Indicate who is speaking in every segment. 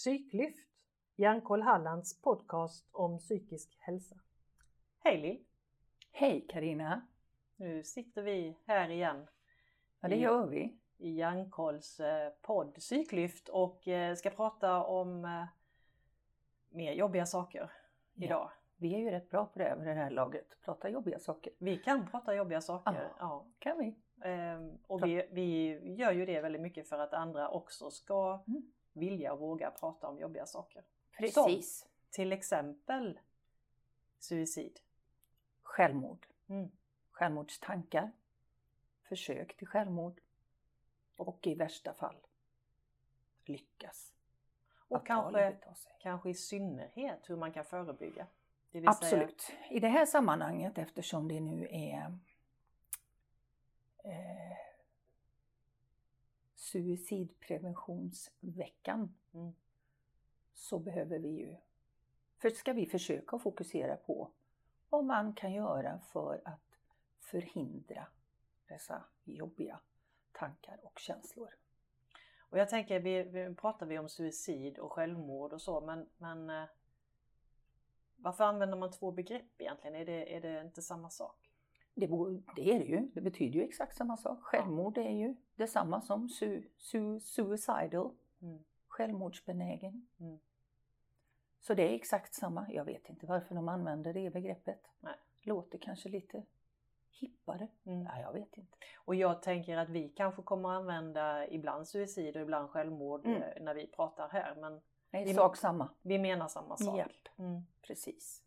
Speaker 1: Psyklyft, Hjärnkoll Hallands podcast om psykisk hälsa. Hej Lill!
Speaker 2: Hej Karina.
Speaker 1: Nu sitter vi här igen.
Speaker 2: Ja det gör vi.
Speaker 1: I Hjärnkolls eh, podd Psyklyft och eh, ska prata om eh, mer jobbiga saker idag.
Speaker 2: Vi är ju rätt bra på det vid det här laget, prata jobbiga saker.
Speaker 1: Vi kan prata jobbiga saker.
Speaker 2: Ja,
Speaker 1: Ja.
Speaker 2: kan vi.
Speaker 1: Ehm, Och vi, vi gör ju det väldigt mycket för att andra också ska
Speaker 2: Mm.
Speaker 1: Vilja och våga prata om jobbiga saker.
Speaker 2: Precis.
Speaker 1: Till exempel suicid.
Speaker 2: Självmord.
Speaker 1: Mm.
Speaker 2: Självmordstankar. Försök till självmord. Och i värsta fall lyckas.
Speaker 1: Och kanske, kanske i synnerhet hur man kan förebygga. Vill Säga,
Speaker 2: Absolut. I det här sammanhanget eftersom det nu är eh, suicidpreventionsveckan
Speaker 1: Mm.
Speaker 2: så behöver vi ju, för ska vi försöka fokusera på vad man kan göra för att förhindra dessa jobbiga tankar och känslor.
Speaker 1: och jag tänker, vi, vi pratar vi om suicid och självmord och så, men, men eh, varför använder man två begrepp egentligen? Är det, är det inte samma sak?
Speaker 2: Det, det är det ju, det betyder ju exakt samma sak. Självmord är ju detsamma som su, su, suicidal,
Speaker 1: Mm.
Speaker 2: självmordsbenägen.
Speaker 1: Mm.
Speaker 2: Så det är exakt samma. Jag vet inte varför de använder det begreppet.
Speaker 1: Nej.
Speaker 2: Låter kanske lite hippare.
Speaker 1: Mm.
Speaker 2: Nej, jag vet inte.
Speaker 1: Och jag tänker att vi kanske kommer använda ibland suicid och ibland självmord
Speaker 2: Mm.
Speaker 1: eh, när vi pratar här, men
Speaker 2: Nej,
Speaker 1: Vi-
Speaker 2: sak samma.
Speaker 1: vi menar samma sak.
Speaker 2: Japp,
Speaker 1: Mm.
Speaker 2: precis.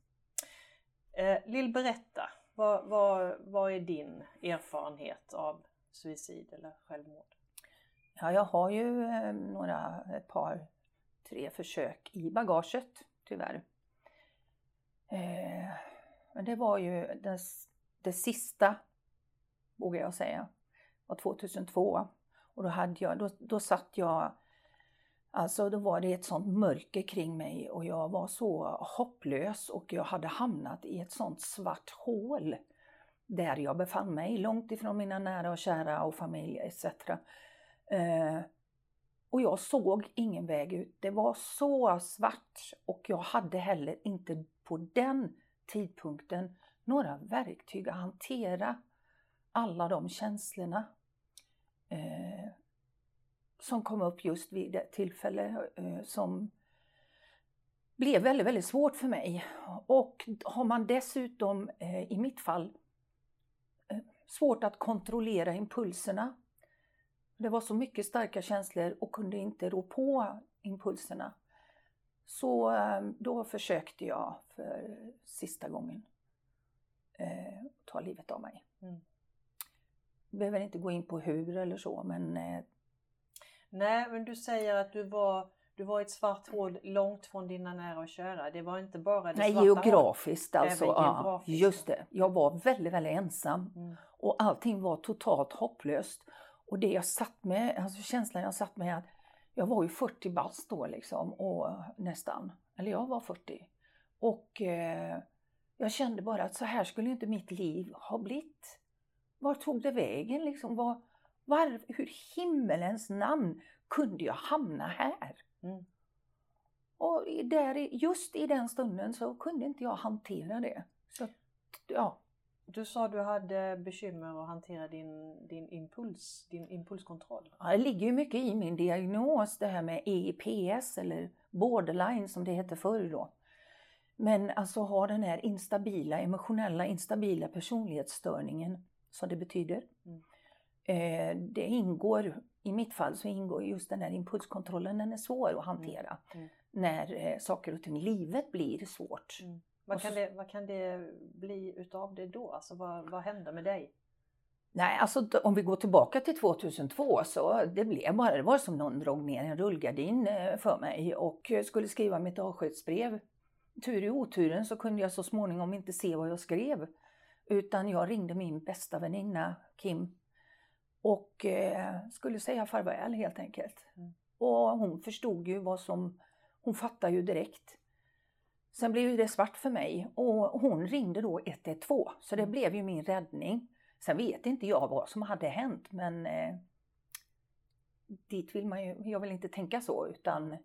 Speaker 1: Eh, Lill, berätta. Vad, vad, vad är din erfarenhet av suicid eller självmord?
Speaker 2: Ja, jag har ju eh, några, ett par, tre försök i bagaget, tyvärr. Eh, men det var ju det, det sista, vågar jag säga, var 2002. Och då, hade jag, då, då satt jag, alltså då var det ett sånt mörker kring mig och jag var så hopplös och jag hade hamnat i ett sånt svart hål där jag befann mig, långt ifrån mina nära och kära och familj etc. Eh, och jag såg ingen väg ut. Det var så svart och jag hade heller inte på den tidpunkten några verktyg att hantera alla de känslorna eh, som kom upp just vid det tillfälle eh, som blev väldigt, väldigt svårt för mig. Och har man dessutom eh, i mitt fall eh, svårt att kontrollera impulserna det var så mycket starka känslor och kunde inte rå på impulserna. Så då försökte jag för sista gången eh, ta livet av mig.
Speaker 1: Mm.
Speaker 2: Behöver inte gå in på hur eller så men eh,
Speaker 1: Nej, men du säger att du var, du var i ett svart hål långt från dina nära och kära. Det var inte bara det
Speaker 2: nej,
Speaker 1: svarta hålet.
Speaker 2: geografiskt alltså.
Speaker 1: Även
Speaker 2: Ja,
Speaker 1: geografiskt.
Speaker 2: just det. Jag var väldigt, väldigt ensam
Speaker 1: Mm.
Speaker 2: och allting var totalt hopplöst. Och det jag satt med, alltså känslan jag satt med att jag var ju 40 bast då liksom och nästan, eller jag var 40. Och eh, jag kände bara att så här skulle inte mitt liv ha blivit. Var tog det vägen liksom? Var, var, hur himmelens namn kunde jag hamna här?
Speaker 1: Mm.
Speaker 2: Och där, just i den stunden så kunde inte jag hantera det. Så, ja,
Speaker 1: Du sa du hade bekymmer att hantera din, din impuls, din impulskontroll.
Speaker 2: Ja, det ligger ju mycket i min diagnos, det här med EIPS eller borderline som det hette förr då. Men alltså ha den här instabila, emotionella instabila personlighetsstörningen, som det betyder.
Speaker 1: Mm.
Speaker 2: Eh, det ingår, i mitt fall så ingår just den här impulskontrollen, den är svår att hantera.
Speaker 1: Mm.
Speaker 2: När eh, saker och ting livet blir svårt.
Speaker 1: Mm. Vad, kan
Speaker 2: så-
Speaker 1: det, vad kan det bli utav det då? Alltså vad, vad hände med dig?
Speaker 2: Nej, alltså om vi går tillbaka till 2002 så det blev bara, det var som någon drog ner en rullgardin eh, för mig och skulle skriva mitt avskedsbrev. Tur i oturen så kunde jag så småningom inte se vad jag skrev. Utan jag ringde min bästa väninna Kim och eh, skulle säga farväl helt enkelt.
Speaker 1: Mm.
Speaker 2: Och hon förstod ju vad som, hon fattade ju direkt. Sen blev det svart för mig och hon ringde då 112 så det
Speaker 1: Mm.
Speaker 2: blev ju min räddning. Sen vet inte jag vad som hade hänt men eh, dit vill man ju, jag vill inte tänka så utan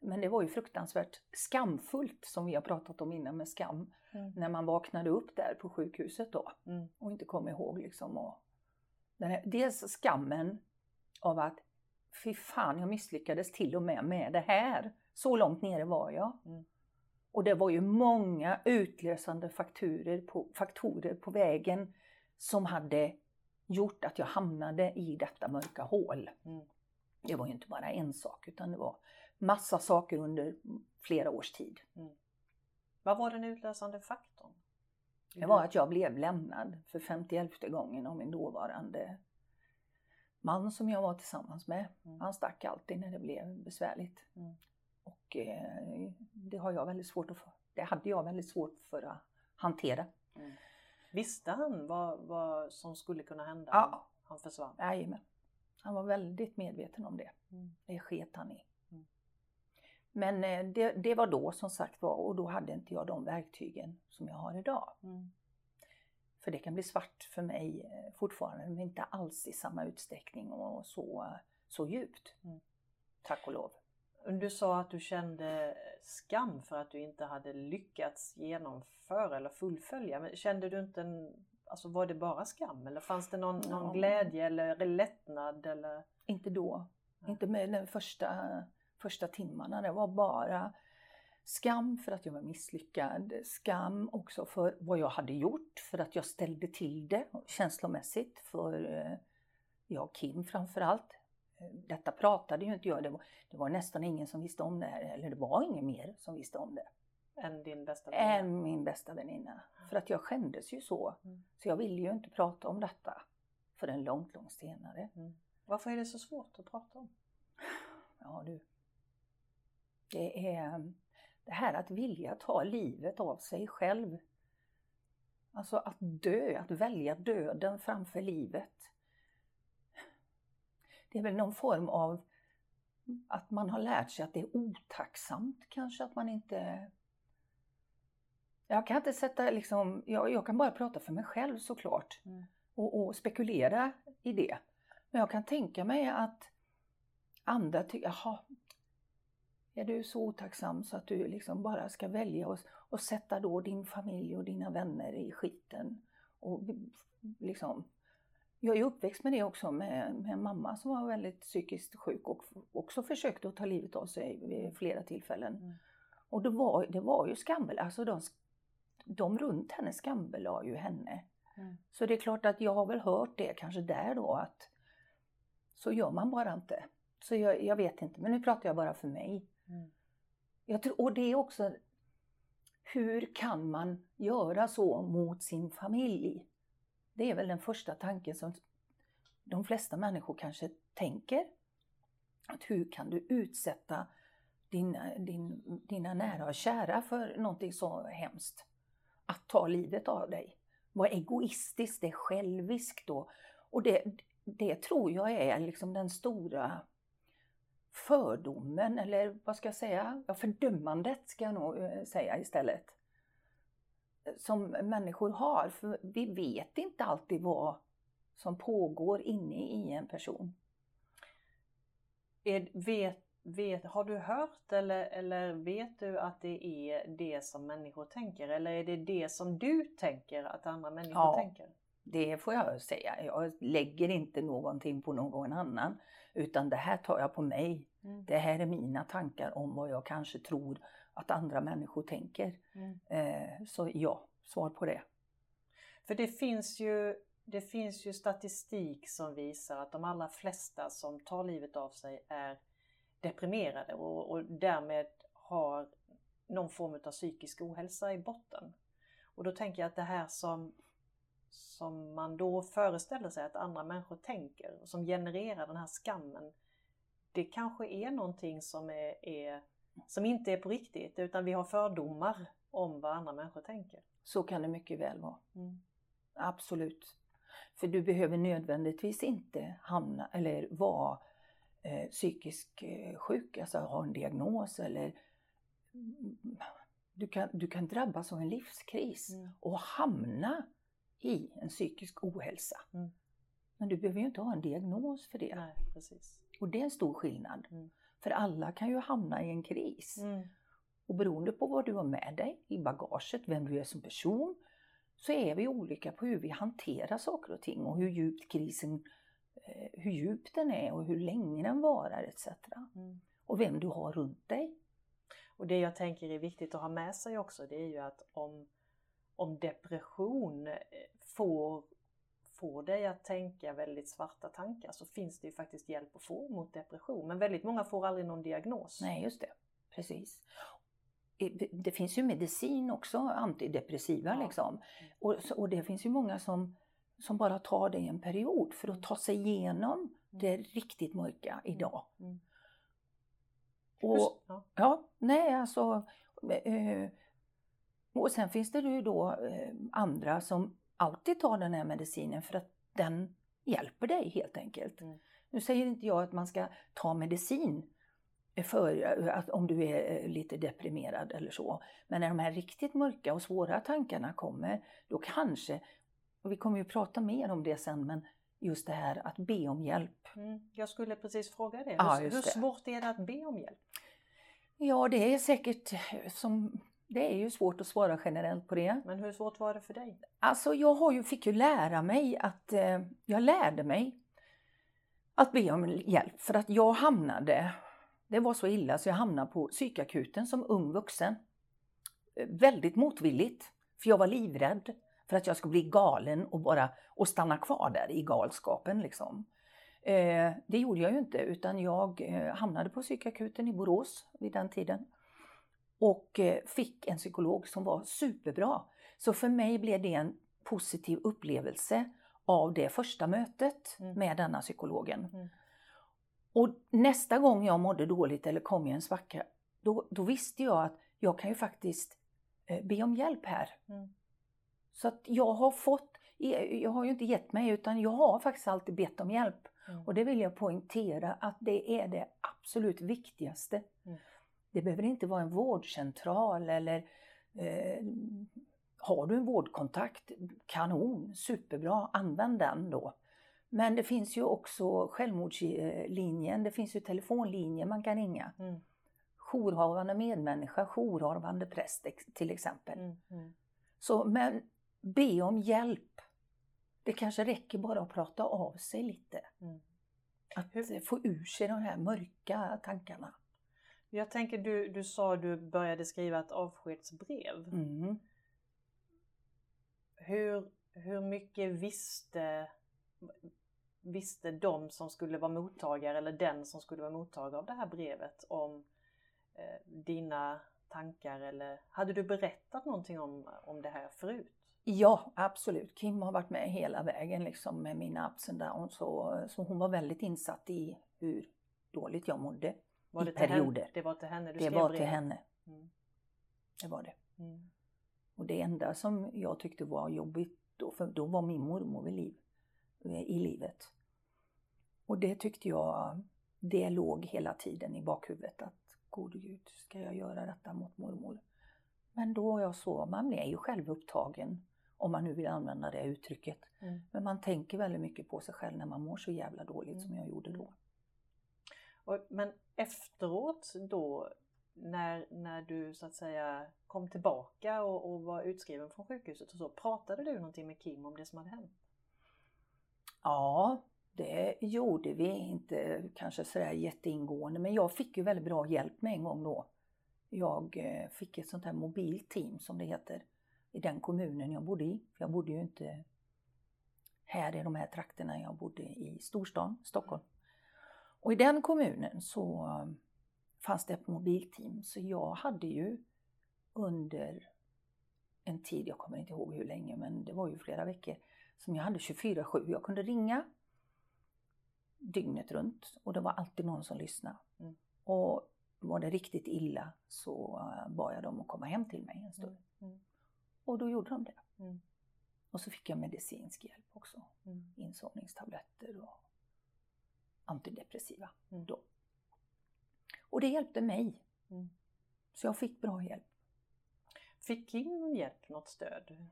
Speaker 2: men det var ju fruktansvärt skamfullt som vi har pratat om innan med skam.
Speaker 1: Mm.
Speaker 2: När man vaknade upp där på sjukhuset då
Speaker 1: Mm.
Speaker 2: och inte kom ihåg liksom. Och den här, dels skammen av att fy fan jag misslyckades till och med med det här. Så långt nere var jag.
Speaker 1: Mm.
Speaker 2: Och det var ju många utlösande faktorer på, faktorer på vägen som hade gjort att jag hamnade i detta mörka hål.
Speaker 1: Mm.
Speaker 2: Det var ju inte bara en sak utan det var massa saker under flera års tid.
Speaker 1: Vad var den utlösande faktorn?
Speaker 2: Det var att jag blev lämnad för 51 gången av min dåvarande man som jag var tillsammans med.
Speaker 1: Mm.
Speaker 2: Han stack alltid när det blev besvärligt.
Speaker 1: Mm.
Speaker 2: Och eh, det har jag väldigt svårt att. Det hade jag väldigt svårt för att hantera.
Speaker 1: Visste han vad, vad som skulle kunna hända
Speaker 2: Ja.
Speaker 1: om han försvann?
Speaker 2: Jajamän. Han var väldigt medveten om det.
Speaker 1: Mm.
Speaker 2: Det sket han i. Men eh, det, det var då som sagt var och då hade inte jag de verktygen som jag har idag.
Speaker 1: Mm.
Speaker 2: För det kan bli svart för mig eh, fortfarande men inte alls i samma utsträckning och så, så djupt.
Speaker 1: Mm.
Speaker 2: Tack och lov.
Speaker 1: Du sa att du kände skam för att du inte hade lyckats genomföra eller fullfölja. Men kände du inte en, alltså var det bara skam eller fanns det någon, någon
Speaker 2: Ja.
Speaker 1: glädje eller lättnad eller?
Speaker 2: Inte då.
Speaker 1: Nej.
Speaker 2: Inte med de första, första timmarna. Det var bara skam för att jag var misslyckad. Skam också för vad jag hade gjort, för att jag ställde till det känslomässigt för eh, jag och Kim framförallt. Eh, Detta pratade ju inte jag, det var, det var nästan ingen som visste om det här, eller det var ingen mer som visste om det.
Speaker 1: Än din bästa väninna?
Speaker 2: Än min bästa väninna. För att jag skämdes ju så.
Speaker 1: Mm.
Speaker 2: Så jag ville ju inte prata om detta förrän långt, långt senare.
Speaker 1: Mm. Varför är det så svårt att prata om?
Speaker 2: Ja du. Det är det här att vilja ta livet av sig själv. Alltså att dö, att välja döden framför livet. Det är väl någon form av att man har lärt sig att det är otacksamt kanske att man inte... Jag kan inte sätta liksom, jag, jag kan bara prata för mig själv såklart
Speaker 1: Mm.
Speaker 2: och, och spekulera i det. Men jag kan tänka mig att andra tycker, jaha, är du så otacksam så att du liksom bara ska välja och, och sätta då din familj och dina vänner i skiten? Och liksom, jag är uppväxt med det också med, med en mamma som var väldigt psykiskt sjuk och också försökte att ta livet av sig vid flera tillfällen.
Speaker 1: Mm.
Speaker 2: Och det var, det var ju skambel, alltså de, de runt henne skambelade ju henne.
Speaker 1: Mm.
Speaker 2: Så det är klart att jag har väl hört det kanske där då att så gör man bara inte. Så jag, jag vet inte, men nu pratar jag bara för mig.
Speaker 1: Mm.
Speaker 2: Jag tror, och det är också, hur kan man göra så mot sin familj? Det är väl den första tanken som de flesta människor kanske tänker. Att hur kan du utsätta dina, din, dina nära och kära för någonting så hemskt? Att ta livet av dig. Vad egoistiskt, det är själviskt då. Och det, det tror jag är liksom den stora fördomen, eller vad ska jag säga? Ja, fördömandet ska jag nog eh, säga istället. Som människor har, för vi vet inte alltid vad som pågår inne i en person.
Speaker 1: Är, vet, vet, har du hört eller, eller vet du att det är det som människor tänker? Eller är det det som du tänker att andra människor
Speaker 2: Ja.
Speaker 1: tänker?
Speaker 2: Det får jag säga. Jag lägger inte någonting på någon annan. Utan det här tar jag på mig.
Speaker 1: Mm.
Speaker 2: Det här är mina tankar om vad jag kanske tror att andra människor tänker.
Speaker 1: Mm.
Speaker 2: Eh, så ja, svar på det.
Speaker 1: För det finns, ju, det finns ju statistik som visar att de allra flesta som tar livet av sig är deprimerade och, och därmed har någon form av psykisk ohälsa i botten. Och då tänker jag att det här som, som man då föreställer sig att andra människor tänker och som genererar den här skammen. Det kanske är någonting som, är, är, som inte är på riktigt utan vi har fördomar om vad andra människor tänker.
Speaker 2: Så kan det mycket väl vara.
Speaker 1: Mm.
Speaker 2: Absolut. För du behöver nödvändigtvis inte hamna eller vara eh, psykisk eh, sjuk, alltså ha en diagnos eller mm, du kan, du kan drabbas av en livskris
Speaker 1: Mm.
Speaker 2: och hamna i en psykisk ohälsa.
Speaker 1: Mm.
Speaker 2: Men du behöver ju inte ha en diagnos för det.
Speaker 1: Nej, precis.
Speaker 2: Och det är en stor skillnad.
Speaker 1: Mm.
Speaker 2: För alla kan ju hamna i en kris.
Speaker 1: Mm.
Speaker 2: Och beroende på vad du har med dig i bagaget, vem du är som person, så är vi olika på hur vi hanterar saker och ting och hur djupt krisen, eh, hur djup den är och hur länge den varar etc.
Speaker 1: Mm.
Speaker 2: Och vem du har runt dig.
Speaker 1: Och det jag tänker är viktigt att ha med sig också det är ju att om, om depression eh, får, får dig att tänka väldigt svarta tankar så finns det ju faktiskt hjälp att få mot depression. Men väldigt många får aldrig någon diagnos.
Speaker 2: Nej, just det. Precis. Det finns ju medicin också, antidepressiva
Speaker 1: Ja.
Speaker 2: liksom. Och, så- och det finns ju många som, som bara tar det en period för att ta sig igenom det riktigt mörka idag.
Speaker 1: Mm.
Speaker 2: Och,
Speaker 1: ja.
Speaker 2: Ja, nej alltså. Eh, och sen finns det ju då eh, andra som alltid tar den här medicinen för att den hjälper dig helt enkelt.
Speaker 1: Mm.
Speaker 2: Nu säger inte jag att man ska ta medicin för att om du är eh, lite deprimerad eller så. Men när de här riktigt mörka och svåra tankarna kommer, då kanske, och vi kommer ju prata mer om det sen, men just det här att be om hjälp.
Speaker 1: Mm. Jag skulle precis fråga det.
Speaker 2: Ja,
Speaker 1: hur, hur svårt är det att be om hjälp?
Speaker 2: Ja, det är säkert som, det är ju svårt att svara generellt på det.
Speaker 1: Men hur svårt var det för dig?
Speaker 2: Alltså jag har ju, fick ju lära mig att, eh, jag lärde mig att be om hjälp för att jag hamnade, det var så illa så jag hamnade på psykakuten som ung vuxen. Eh, Väldigt motvilligt, för jag var livrädd för att jag skulle bli galen och bara och stanna kvar där i galskapen liksom. Eh, det gjorde jag ju inte utan jag eh, hamnade på psykakuten i Borås vid den tiden. Och eh, fick en psykolog som var superbra. Så för mig blev det en positiv upplevelse av det första mötet
Speaker 1: Mm.
Speaker 2: med denna psykologen.
Speaker 1: Mm.
Speaker 2: Och nästa gång jag mådde dåligt eller kom i en svacka, då, då visste jag att jag kan ju faktiskt eh, be om hjälp här.
Speaker 1: Mm.
Speaker 2: Så att jag har fått, jag har ju inte gett mig utan jag har faktiskt alltid bett om hjälp.
Speaker 1: Mm.
Speaker 2: Och det vill jag poängtera att det är det absolut viktigaste. Det behöver inte vara en vårdcentral eller eh, har du en vårdkontakt, kanon, superbra, använd den då. Men det finns ju också självmordslinjen, det finns ju telefonlinjer man kan ringa.
Speaker 1: Mm.
Speaker 2: Jourhavande medmänniska, jourhavande präst till exempel.
Speaker 1: Mm. Mm.
Speaker 2: Så, men be om hjälp. Det kanske räcker bara att prata av sig lite.
Speaker 1: Mm.
Speaker 2: Att
Speaker 1: Hur-
Speaker 2: få ur sig de här mörka tankarna.
Speaker 1: Jag tänker, du, du sa du började skriva ett avskedsbrev.
Speaker 2: Mm.
Speaker 1: Hur, hur mycket visste, visste de som skulle vara mottagare eller den som skulle vara mottagare av det här brevet om eh, dina tankar eller hade du berättat någonting om, om det här förut?
Speaker 2: Ja, absolut. Kim har varit med hela vägen liksom med mina ups and downs. Så, så hon var väldigt insatt i hur dåligt jag mådde.
Speaker 1: Var
Speaker 2: I
Speaker 1: det, till
Speaker 2: perioder.
Speaker 1: henne, det var till henne du
Speaker 2: Det
Speaker 1: skrev
Speaker 2: var till henne.
Speaker 1: Mm.
Speaker 2: Det var det.
Speaker 1: Mm.
Speaker 2: Och det enda som jag tyckte var jobbigt då, för då var min mormor vid liv, i livet. Och det tyckte jag, det låg hela tiden i bakhuvudet att gode gud, ska jag göra detta mot mormor? Men då jag så, man är ju självupptagen om man nu vill använda det uttrycket.
Speaker 1: Mm.
Speaker 2: Men man tänker väldigt mycket på sig själv när man mår så jävla dåligt som jag gjorde då.
Speaker 1: Och, men efteråt då, när, när du så att säga kom tillbaka och, och var utskriven från sjukhuset och så, pratade du någonting med Kim om det som hade hänt?
Speaker 2: Ja, det gjorde vi inte kanske sådär jätteingående, men jag fick ju väldigt bra hjälp med en gång då. Jag eh, fick ett sånt här mobilt team som det heter i den kommunen jag bodde i. Jag bodde ju inte här i de här trakterna, jag bodde i storstan, Stockholm. Och i den kommunen så fanns det ett mobilteam, så jag hade ju under en tid, jag kommer inte ihåg hur länge, men det var ju flera veckor, som jag hade 24-7. Jag kunde ringa dygnet runt och det var alltid någon som lyssnade.
Speaker 1: Mm.
Speaker 2: Och var det riktigt illa så eh, bad jag dem att komma hem till mig en stund.
Speaker 1: Mm.
Speaker 2: Och då gjorde de det.
Speaker 1: Mm.
Speaker 2: Och så fick jag medicinsk hjälp också.
Speaker 1: Mm.
Speaker 2: Insomningstabletter och antidepressiva.
Speaker 1: Mm.
Speaker 2: Då. Och det hjälpte mig.
Speaker 1: Mm.
Speaker 2: Så jag fick bra hjälp.
Speaker 1: Fick Kim hjälp, något stöd?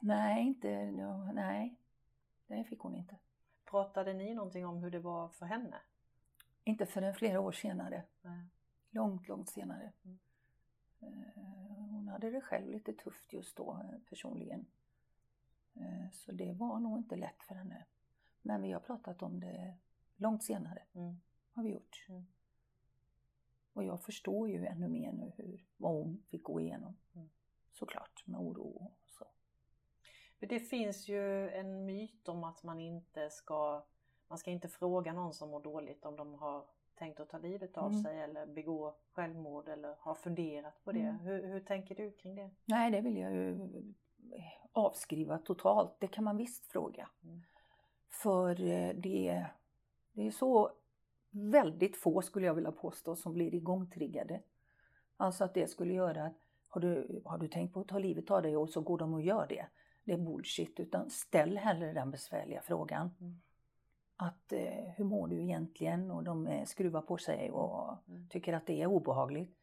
Speaker 2: Nej, inte, ja, nej, det fick hon inte.
Speaker 1: Pratade ni någonting om hur det var för henne?
Speaker 2: Inte förrän flera år senare.
Speaker 1: Nej.
Speaker 2: Långt, långt senare.
Speaker 1: Mm.
Speaker 2: Eh, Hon hade det själv lite tufft just då eh, personligen. Eh, Så det var nog inte lätt för henne. Men vi har pratat om det långt senare.
Speaker 1: Mm.
Speaker 2: Har vi gjort.
Speaker 1: Mm.
Speaker 2: Och jag förstår ju ännu mer nu hur, vad hon fick gå igenom.
Speaker 1: Mm.
Speaker 2: Såklart, med oro och så.
Speaker 1: För det finns ju en myt om att man inte ska, man ska inte fråga någon som mår dåligt om de har tänkt att ta livet av
Speaker 2: Mm.
Speaker 1: sig eller begå självmord eller har funderat på det.
Speaker 2: Mm.
Speaker 1: Hur, hur tänker du kring det?
Speaker 2: Nej, det vill jag ju avskriva totalt. Det kan man visst fråga.
Speaker 1: Mm.
Speaker 2: För eh, det, det är så väldigt få, skulle jag vilja påstå, som blir igångtriggade. Alltså att det skulle göra att har du, har du tänkt på att ta livet av dig och så går de och gör det. Det är bullshit, utan ställ hellre den besvärliga frågan.
Speaker 1: Mm.
Speaker 2: Att eh, hur mår du egentligen? Och de eh, skruvar på sig och
Speaker 1: Mm.
Speaker 2: tycker att det är obehagligt.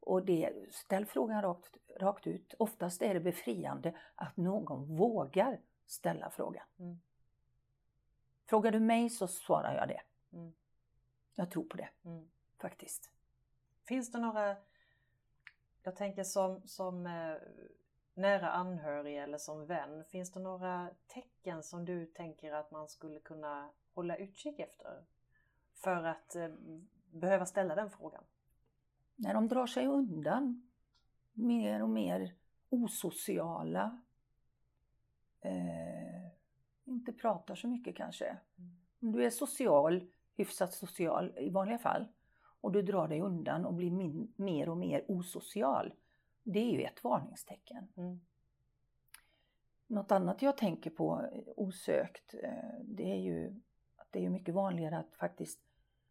Speaker 2: Och det, ställ frågan rakt, rakt ut. Oftast är det befriande att någon vågar ställa frågan.
Speaker 1: Mm.
Speaker 2: Frågar du mig så svarar jag det.
Speaker 1: Mm.
Speaker 2: Jag tror på det
Speaker 1: Mm.
Speaker 2: faktiskt.
Speaker 1: Finns det några, jag tänker som, som eh, nära anhörig eller som vän, finns det några tecken som du tänker att man skulle kunna hålla utkik efter? För att eh, behöva ställa den frågan?
Speaker 2: När de drar sig undan mer och mer osociala, eh, inte pratar så mycket kanske.
Speaker 1: Mm.
Speaker 2: Om du är social, hyfsat social i vanliga fall, och du drar dig undan och blir min, mer och mer osocial, det är ju ett varningstecken.
Speaker 1: Mm.
Speaker 2: Något annat jag tänker på eh, osökt, eh, det är ju att det är mycket vanligare att faktiskt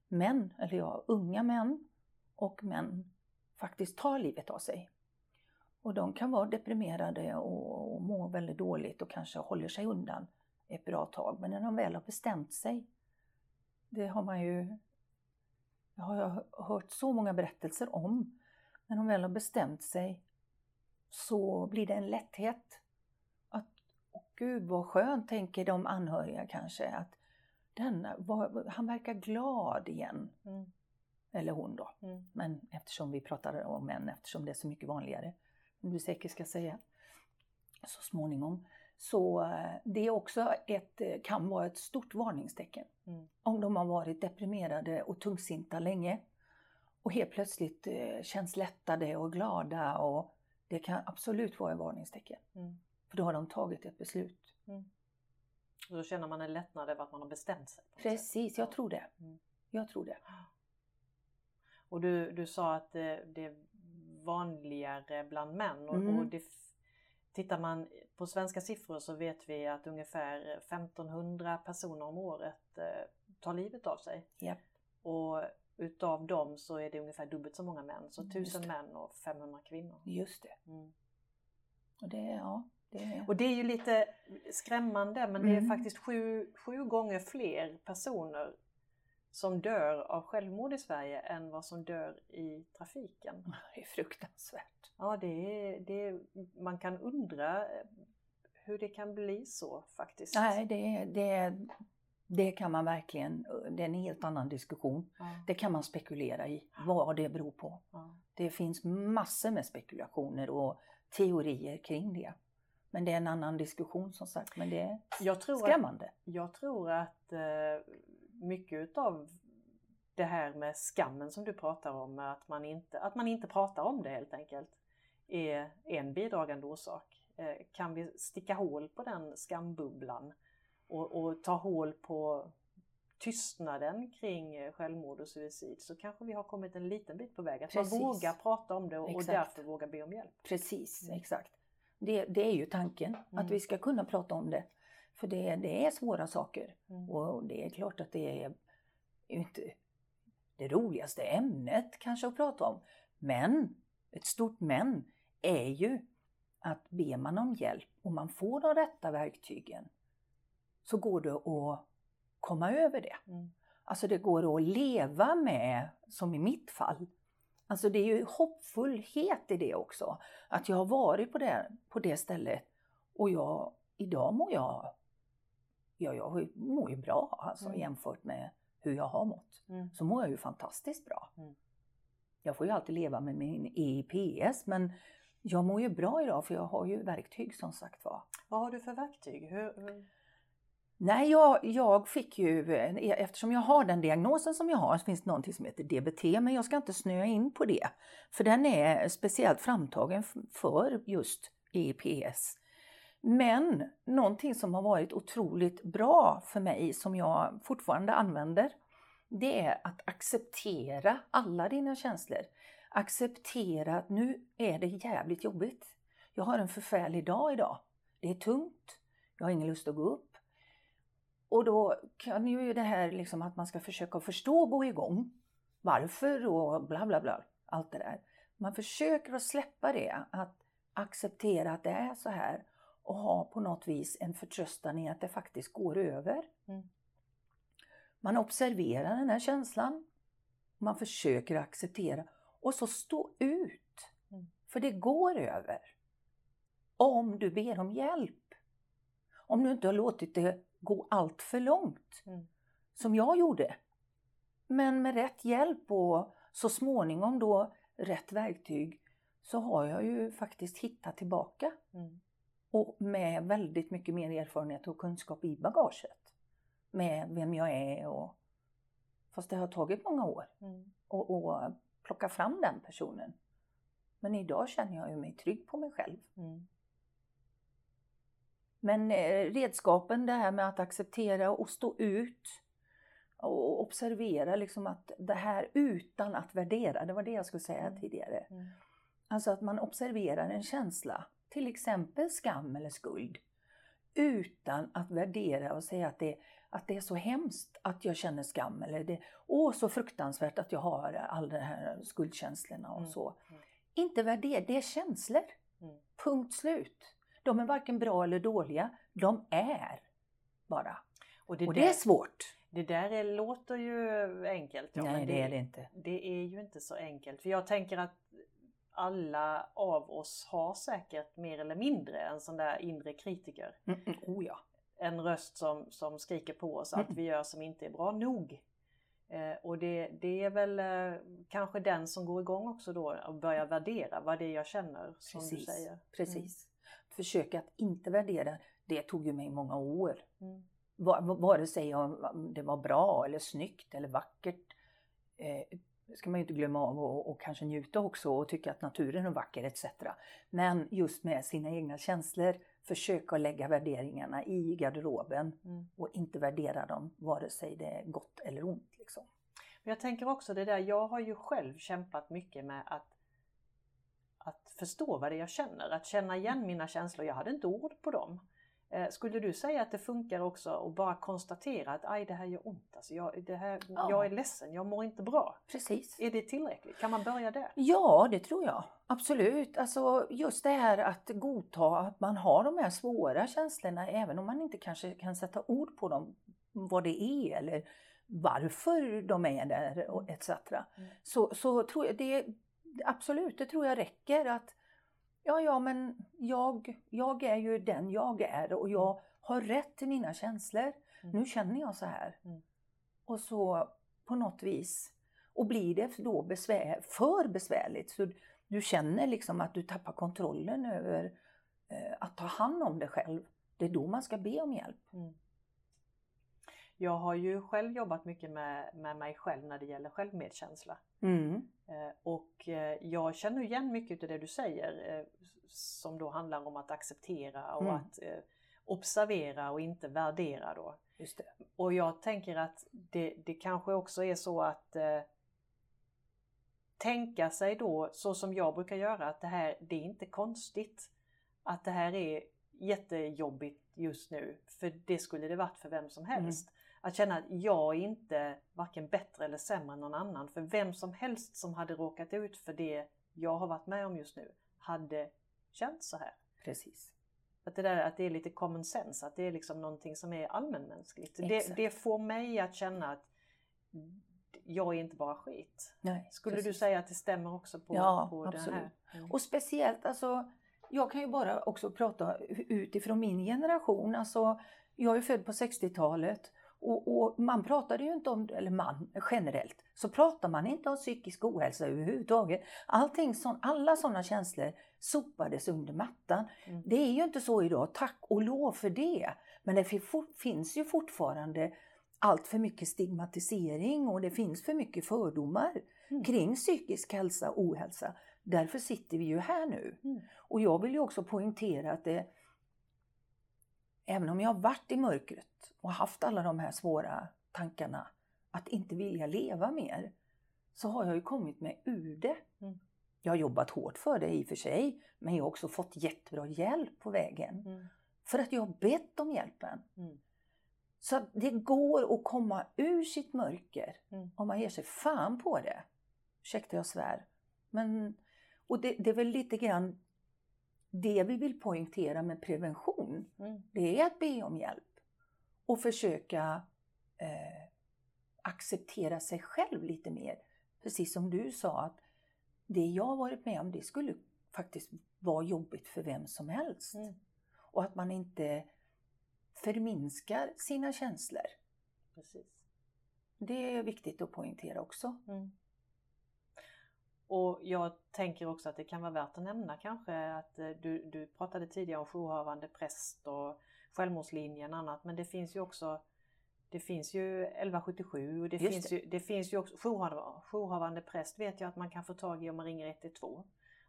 Speaker 2: män, eller ja, unga män och män faktiskt tar livet av sig. Och de kan vara deprimerade och, och må väldigt dåligt och kanske håller sig undan ett bra tag. Men när de väl har bestämt sig, det har man ju, jag har jag hört så många berättelser om, när de väl har bestämt sig så blir det en lätthet. Att, åh gud vad skönt, tänker de anhöriga kanske, att denna, vad, han verkar glad igen.
Speaker 1: Mm.
Speaker 2: Eller hon då.
Speaker 1: Mm.
Speaker 2: Men eftersom vi pratar om män, eftersom det är så mycket vanligare, som du säkert ska säga så småningom. Så eh, det är också ett, eh, kan vara ett stort varningstecken.
Speaker 1: Mm.
Speaker 2: Om de har varit deprimerade och tungsinta länge och helt plötsligt eh, känns lättade och glada och det kan absolut vara ett varningstecken.
Speaker 1: Mm.
Speaker 2: För då har de tagit ett beslut.
Speaker 1: Och då känner man en lättnad över att man har bestämt sig.
Speaker 2: Precis, jag tror det.
Speaker 1: Mm.
Speaker 2: Jag tror det.
Speaker 1: Och du, du sa att det, det är vanligare bland män. Och,
Speaker 2: Mm.
Speaker 1: och det, f- tittar man på svenska siffror så vet vi att ungefär 1500 personer om året eh, tar livet av sig.
Speaker 2: Japp.
Speaker 1: Och utav dem så är det ungefär dubbelt så många män. Så
Speaker 2: Mm,
Speaker 1: 1000
Speaker 2: just det.
Speaker 1: män och 500 kvinnor.
Speaker 2: Just det.
Speaker 1: Mm.
Speaker 2: Och det, ja, det är...
Speaker 1: Och det är ju lite skrämmande men det är
Speaker 2: Mm.
Speaker 1: faktiskt sju, sju gånger fler personer som dör av självmord i Sverige än vad som dör i trafiken.
Speaker 2: Det är fruktansvärt.
Speaker 1: Ja, det är, det är, man kan undra eh, hur det kan bli så faktiskt.
Speaker 2: Nej, det, det, det kan man verkligen, det är en helt annan diskussion.
Speaker 1: Ja,
Speaker 2: Det kan man spekulera i, vad det beror på.
Speaker 1: ja.
Speaker 2: Det finns massor med spekulationer och teorier kring det. Men det är en annan diskussion som sagt, men det är
Speaker 1: Jag, tror att,
Speaker 2: skrämmande.
Speaker 1: jag tror att eh, mycket utav det här med skammen som du pratar om, att man inte, att man inte pratar om det helt enkelt, är en bidragande orsak. Eh, kan vi sticka hål på den skambubblan och, och ta hål på tystnaden kring eh, självmord och suicid så kanske vi har kommit en liten bit på väg. Att
Speaker 2: Precis.
Speaker 1: man vågar prata om det och, och därför vågar be om hjälp.
Speaker 2: Precis,
Speaker 1: Mm.
Speaker 2: exakt. Det, det är ju tanken,
Speaker 1: Mm.
Speaker 2: att vi ska kunna prata om det. För det, det är svåra saker.
Speaker 1: Mm.
Speaker 2: Och det är klart att det är inte det roligaste ämnet kanske att prata om. Men, ett stort men, är ju att ber man om hjälp och man får de rätta verktygen så går det att komma över det.
Speaker 1: Mm.
Speaker 2: Alltså det går att leva med, som i mitt fall. Alltså det är ju hoppfullhet i det också. Att jag har varit på det, på det stället och jag, idag mår jag, ja, jag mår ju bra alltså
Speaker 1: Mm.
Speaker 2: jämfört med hur jag har mått,
Speaker 1: Mm.
Speaker 2: så mår jag ju fantastiskt bra.
Speaker 1: Mm.
Speaker 2: Jag får ju alltid leva med min EIPS men jag mår ju bra idag för jag har ju verktyg som sagt var.
Speaker 1: Vad har du för verktyg? Hur, hur...
Speaker 2: Nej, jag, jag fick ju, eftersom jag har den diagnosen som jag har, så finns det någonting som heter DBT, men jag ska inte snöa in på det. För den är speciellt framtagen för just EPS. Men någonting som har varit otroligt bra för mig, som jag fortfarande använder, det är att acceptera alla dina känslor. Acceptera att nu är det jävligt jobbigt. Jag har en förfärlig dag idag. Det är tungt. Jag har ingen lust att gå upp. Och då kan ju det här liksom att man ska försöka förstå och gå igång. Varför och bla bla bla. Allt det där. Man försöker att släppa det. Att acceptera att det är så här. Och ha på något vis en förtröstan i att det faktiskt går över.
Speaker 1: Mm.
Speaker 2: Man observerar den här känslan. Man försöker acceptera. Och så stå ut.
Speaker 1: Mm.
Speaker 2: För det går över. Om du ber om hjälp. Om du inte har låtit det gå allt för långt.
Speaker 1: Mm.
Speaker 2: Som jag gjorde. Men med rätt hjälp och så småningom då rätt verktyg så har jag ju faktiskt hittat tillbaka.
Speaker 1: Mm.
Speaker 2: Och med väldigt mycket mer erfarenhet och kunskap i bagaget. Med vem jag är och Fast det har tagit många år
Speaker 1: Mm.
Speaker 2: att att plocka fram den personen. Men idag känner jag ju mig trygg på mig själv.
Speaker 1: Mm.
Speaker 2: Men eh, redskapen, det här med att acceptera och stå ut och observera liksom att det här utan att värdera, det var det jag skulle säga
Speaker 1: Mm.
Speaker 2: tidigare.
Speaker 1: Mm.
Speaker 2: Alltså att man observerar en känsla, till exempel skam eller skuld, utan att värdera och säga att det, att det är så hemskt att jag känner skam eller det åh så fruktansvärt att jag har alla de här skuldkänslorna och
Speaker 1: Mm.
Speaker 2: så.
Speaker 1: Mm.
Speaker 2: Inte värdera, det är känslor.
Speaker 1: Mm.
Speaker 2: Punkt slut. De är varken bra eller dåliga, de är bara.
Speaker 1: Och det,
Speaker 2: Och
Speaker 1: där,
Speaker 2: det är svårt.
Speaker 1: det där är, låter ju enkelt. ja,
Speaker 2: Nej,
Speaker 1: men
Speaker 2: det är det inte.
Speaker 1: Det är ju inte så enkelt. För jag tänker att alla av oss har säkert mer eller mindre en sån där inre kritiker.
Speaker 2: Mm, mm, oh ja.
Speaker 1: En röst som, som skriker på oss allt
Speaker 2: Mm.
Speaker 1: vi gör som inte är bra nog. Eh, och det, det är väl eh, kanske den som går igång också då och börjar värdera vad det är jag känner som du
Speaker 2: Precis.
Speaker 1: säger.
Speaker 2: Precis. Försöka att inte värdera, det tog ju mig många år.
Speaker 1: Mm.
Speaker 2: Va- va- Vare sig om det var bra eller snyggt eller vackert. Eh, ska man ju inte glömma av och, och kanske njuta också och tycka att naturen är vacker etc. Men just med sina egna känslor, försöka lägga värderingarna i garderoben
Speaker 1: Mm.
Speaker 2: och inte värdera dem vare sig det är gott eller ont. Liksom.
Speaker 1: Men jag tänker också det där, jag har ju själv kämpat mycket med att, att förstå vad det är jag känner, att känna igen mina känslor. Jag hade inte ord på dem. Eh, skulle du säga att det funkar också att bara konstatera att aj det här gör ont, alltså jag, det här,
Speaker 2: Ja.
Speaker 1: jag är ledsen, jag mår inte bra.
Speaker 2: Precis.
Speaker 1: Är det tillräckligt? Kan man börja där?
Speaker 2: Ja, det tror jag. Absolut. Alltså just det här att godta att man har de här svåra känslorna även om man inte kanske kan sätta ord på dem, vad det är eller varför de är där och etc.
Speaker 1: Mm.
Speaker 2: Så, så tror jag det, absolut, det tror jag räcker att ja, ja, men jag, jag är ju den jag är och jag har rätt till mina känslor.
Speaker 1: Mm.
Speaker 2: Nu känner jag så här.
Speaker 1: Mm.
Speaker 2: Och så på något vis, och blir det då besvär, för besvärligt så du känner liksom att du tappar kontrollen över eh, att ta hand om dig själv. Det är då man ska be om hjälp.
Speaker 1: Mm. Jag har ju själv jobbat mycket med, med mig själv när det gäller självmedkänsla.
Speaker 2: Mm.
Speaker 1: Eh, Och eh, jag känner igen mycket av det du säger eh, som då handlar om att acceptera och
Speaker 2: Mm.
Speaker 1: att observera och inte värdera då. Och jag tänker att det, det kanske också är så att eh, tänka sig då så som jag brukar göra att det här det är inte konstigt att det här är jättejobbigt just nu för det skulle det varit för vem som helst. Att känna att jag är inte varken bättre eller sämre än någon annan för vem som helst som hade råkat ut för det jag har varit med om just nu hade känt så här.
Speaker 2: Precis.
Speaker 1: Att det, där, att det är lite common sense, att det är liksom någonting som är allmänmänskligt. Det, det får mig att känna att jag är inte bara skit.
Speaker 2: Nej,
Speaker 1: Skulle du
Speaker 2: precis.
Speaker 1: säga att det stämmer också på,
Speaker 2: Ja,
Speaker 1: på det
Speaker 2: absolut.
Speaker 1: här? Mm.
Speaker 2: Och speciellt, alltså, jag kan ju bara också prata utifrån min generation. Alltså, jag är född på 60-talet Och, och, man pratade ju inte om, eller man generellt, så pratar man inte om psykisk ohälsa överhuvudtaget. Allting sån, alla sådana känslor sopades under mattan.
Speaker 1: Mm.
Speaker 2: Det är ju inte så idag, tack och lov för det. Men det finns ju fortfarande allt för mycket stigmatisering och det finns för mycket fördomar
Speaker 1: Mm.
Speaker 2: kring psykisk hälsa och ohälsa. Därför sitter vi ju här nu.
Speaker 1: Mm.
Speaker 2: Och jag vill ju också poängtera att det, även om jag har varit i mörkret och haft alla de här svåra tankarna att inte vilja leva mer, så har jag ju kommit mig ur det.
Speaker 1: Mm.
Speaker 2: Jag har jobbat hårt för det i och för sig, men jag har också fått jättebra hjälp på vägen.
Speaker 1: Mm.
Speaker 2: För att jag har bett om hjälpen.
Speaker 1: Mm.
Speaker 2: Så att det går att komma ur sitt mörker
Speaker 1: Mm.
Speaker 2: om man ger sig fan på det. Ursäkta jag svär. Men, och det, det är väl lite grann det vi vill poängtera med prevention.
Speaker 1: Mm.
Speaker 2: Det är att be om hjälp och försöka eh, acceptera sig själv lite mer. Precis som du sa att det jag varit med om det skulle faktiskt vara jobbigt för vem som helst.
Speaker 1: Mm.
Speaker 2: Och att man inte förminskar sina känslor.
Speaker 1: Precis.
Speaker 2: Det är viktigt att poängtera också.
Speaker 1: Mm. Och jag tänker också att det kan vara värt att nämna kanske att eh, du, du pratade tidigare om jourhavande präst och självmordslinjen och annat men det finns ju också det finns ju 1177 och det
Speaker 2: Just
Speaker 1: finns,
Speaker 2: det.
Speaker 1: ju, det finns ju också jourhavande, jourhavande präst vet jag att man kan få tag i om man ringer 112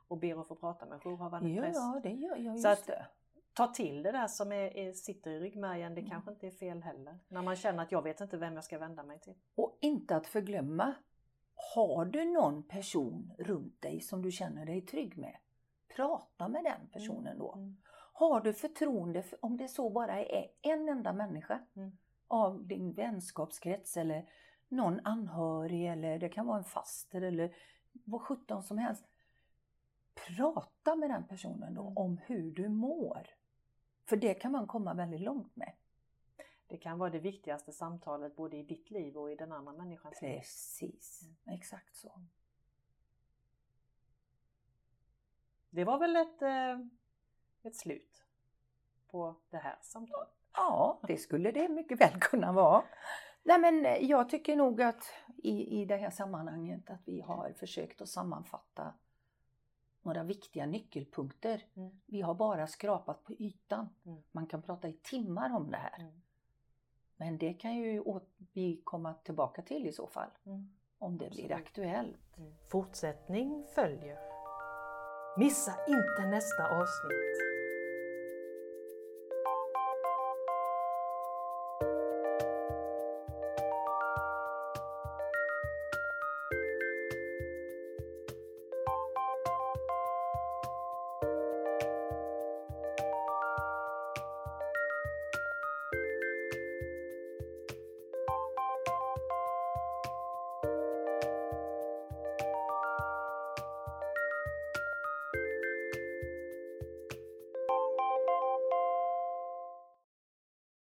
Speaker 1: och ber att få prata med jourhavande
Speaker 2: Ja,
Speaker 1: präst.
Speaker 2: ja, det gör jag.
Speaker 1: Så
Speaker 2: Just
Speaker 1: att-
Speaker 2: det.
Speaker 1: Ta till det där som är, är, sitter i ryggmärgen, det
Speaker 2: Mm.
Speaker 1: kanske inte är fel heller. När man känner att jag vet inte vem jag ska vända mig till.
Speaker 2: Och inte att förglömma, har du någon person runt dig som du känner dig trygg med, prata med den personen då.
Speaker 1: Mm.
Speaker 2: Har du förtroende, för, om det så bara är en enda människa
Speaker 1: Mm.
Speaker 2: av din vänskapskrets eller någon anhörig eller det kan vara en faster eller vad sjutton som helst. Prata med den personen då
Speaker 1: Mm.
Speaker 2: om hur du mår. För det kan man komma väldigt långt med.
Speaker 1: Det kan vara det viktigaste samtalet både i ditt liv och i den andra människans liv.
Speaker 2: Precis, exakt så.
Speaker 1: Det var väl ett, eh, ett slut på det här samtalet.
Speaker 2: Ja, det skulle det mycket väl kunna vara. Nej men eh, jag tycker nog att i, i det här sammanhanget att vi har försökt att sammanfatta några viktiga nyckelpunkter.
Speaker 1: Mm.
Speaker 2: Vi har bara skrapat på ytan.
Speaker 1: Mm.
Speaker 2: Man kan prata i timmar om det här.
Speaker 1: Mm.
Speaker 2: Men det kan ju vi komma tillbaka till i så fall.
Speaker 1: Mm.
Speaker 2: Om det blir
Speaker 1: Absolut.
Speaker 2: aktuellt.
Speaker 1: Fortsättning följer. Missa inte nästa avsnitt.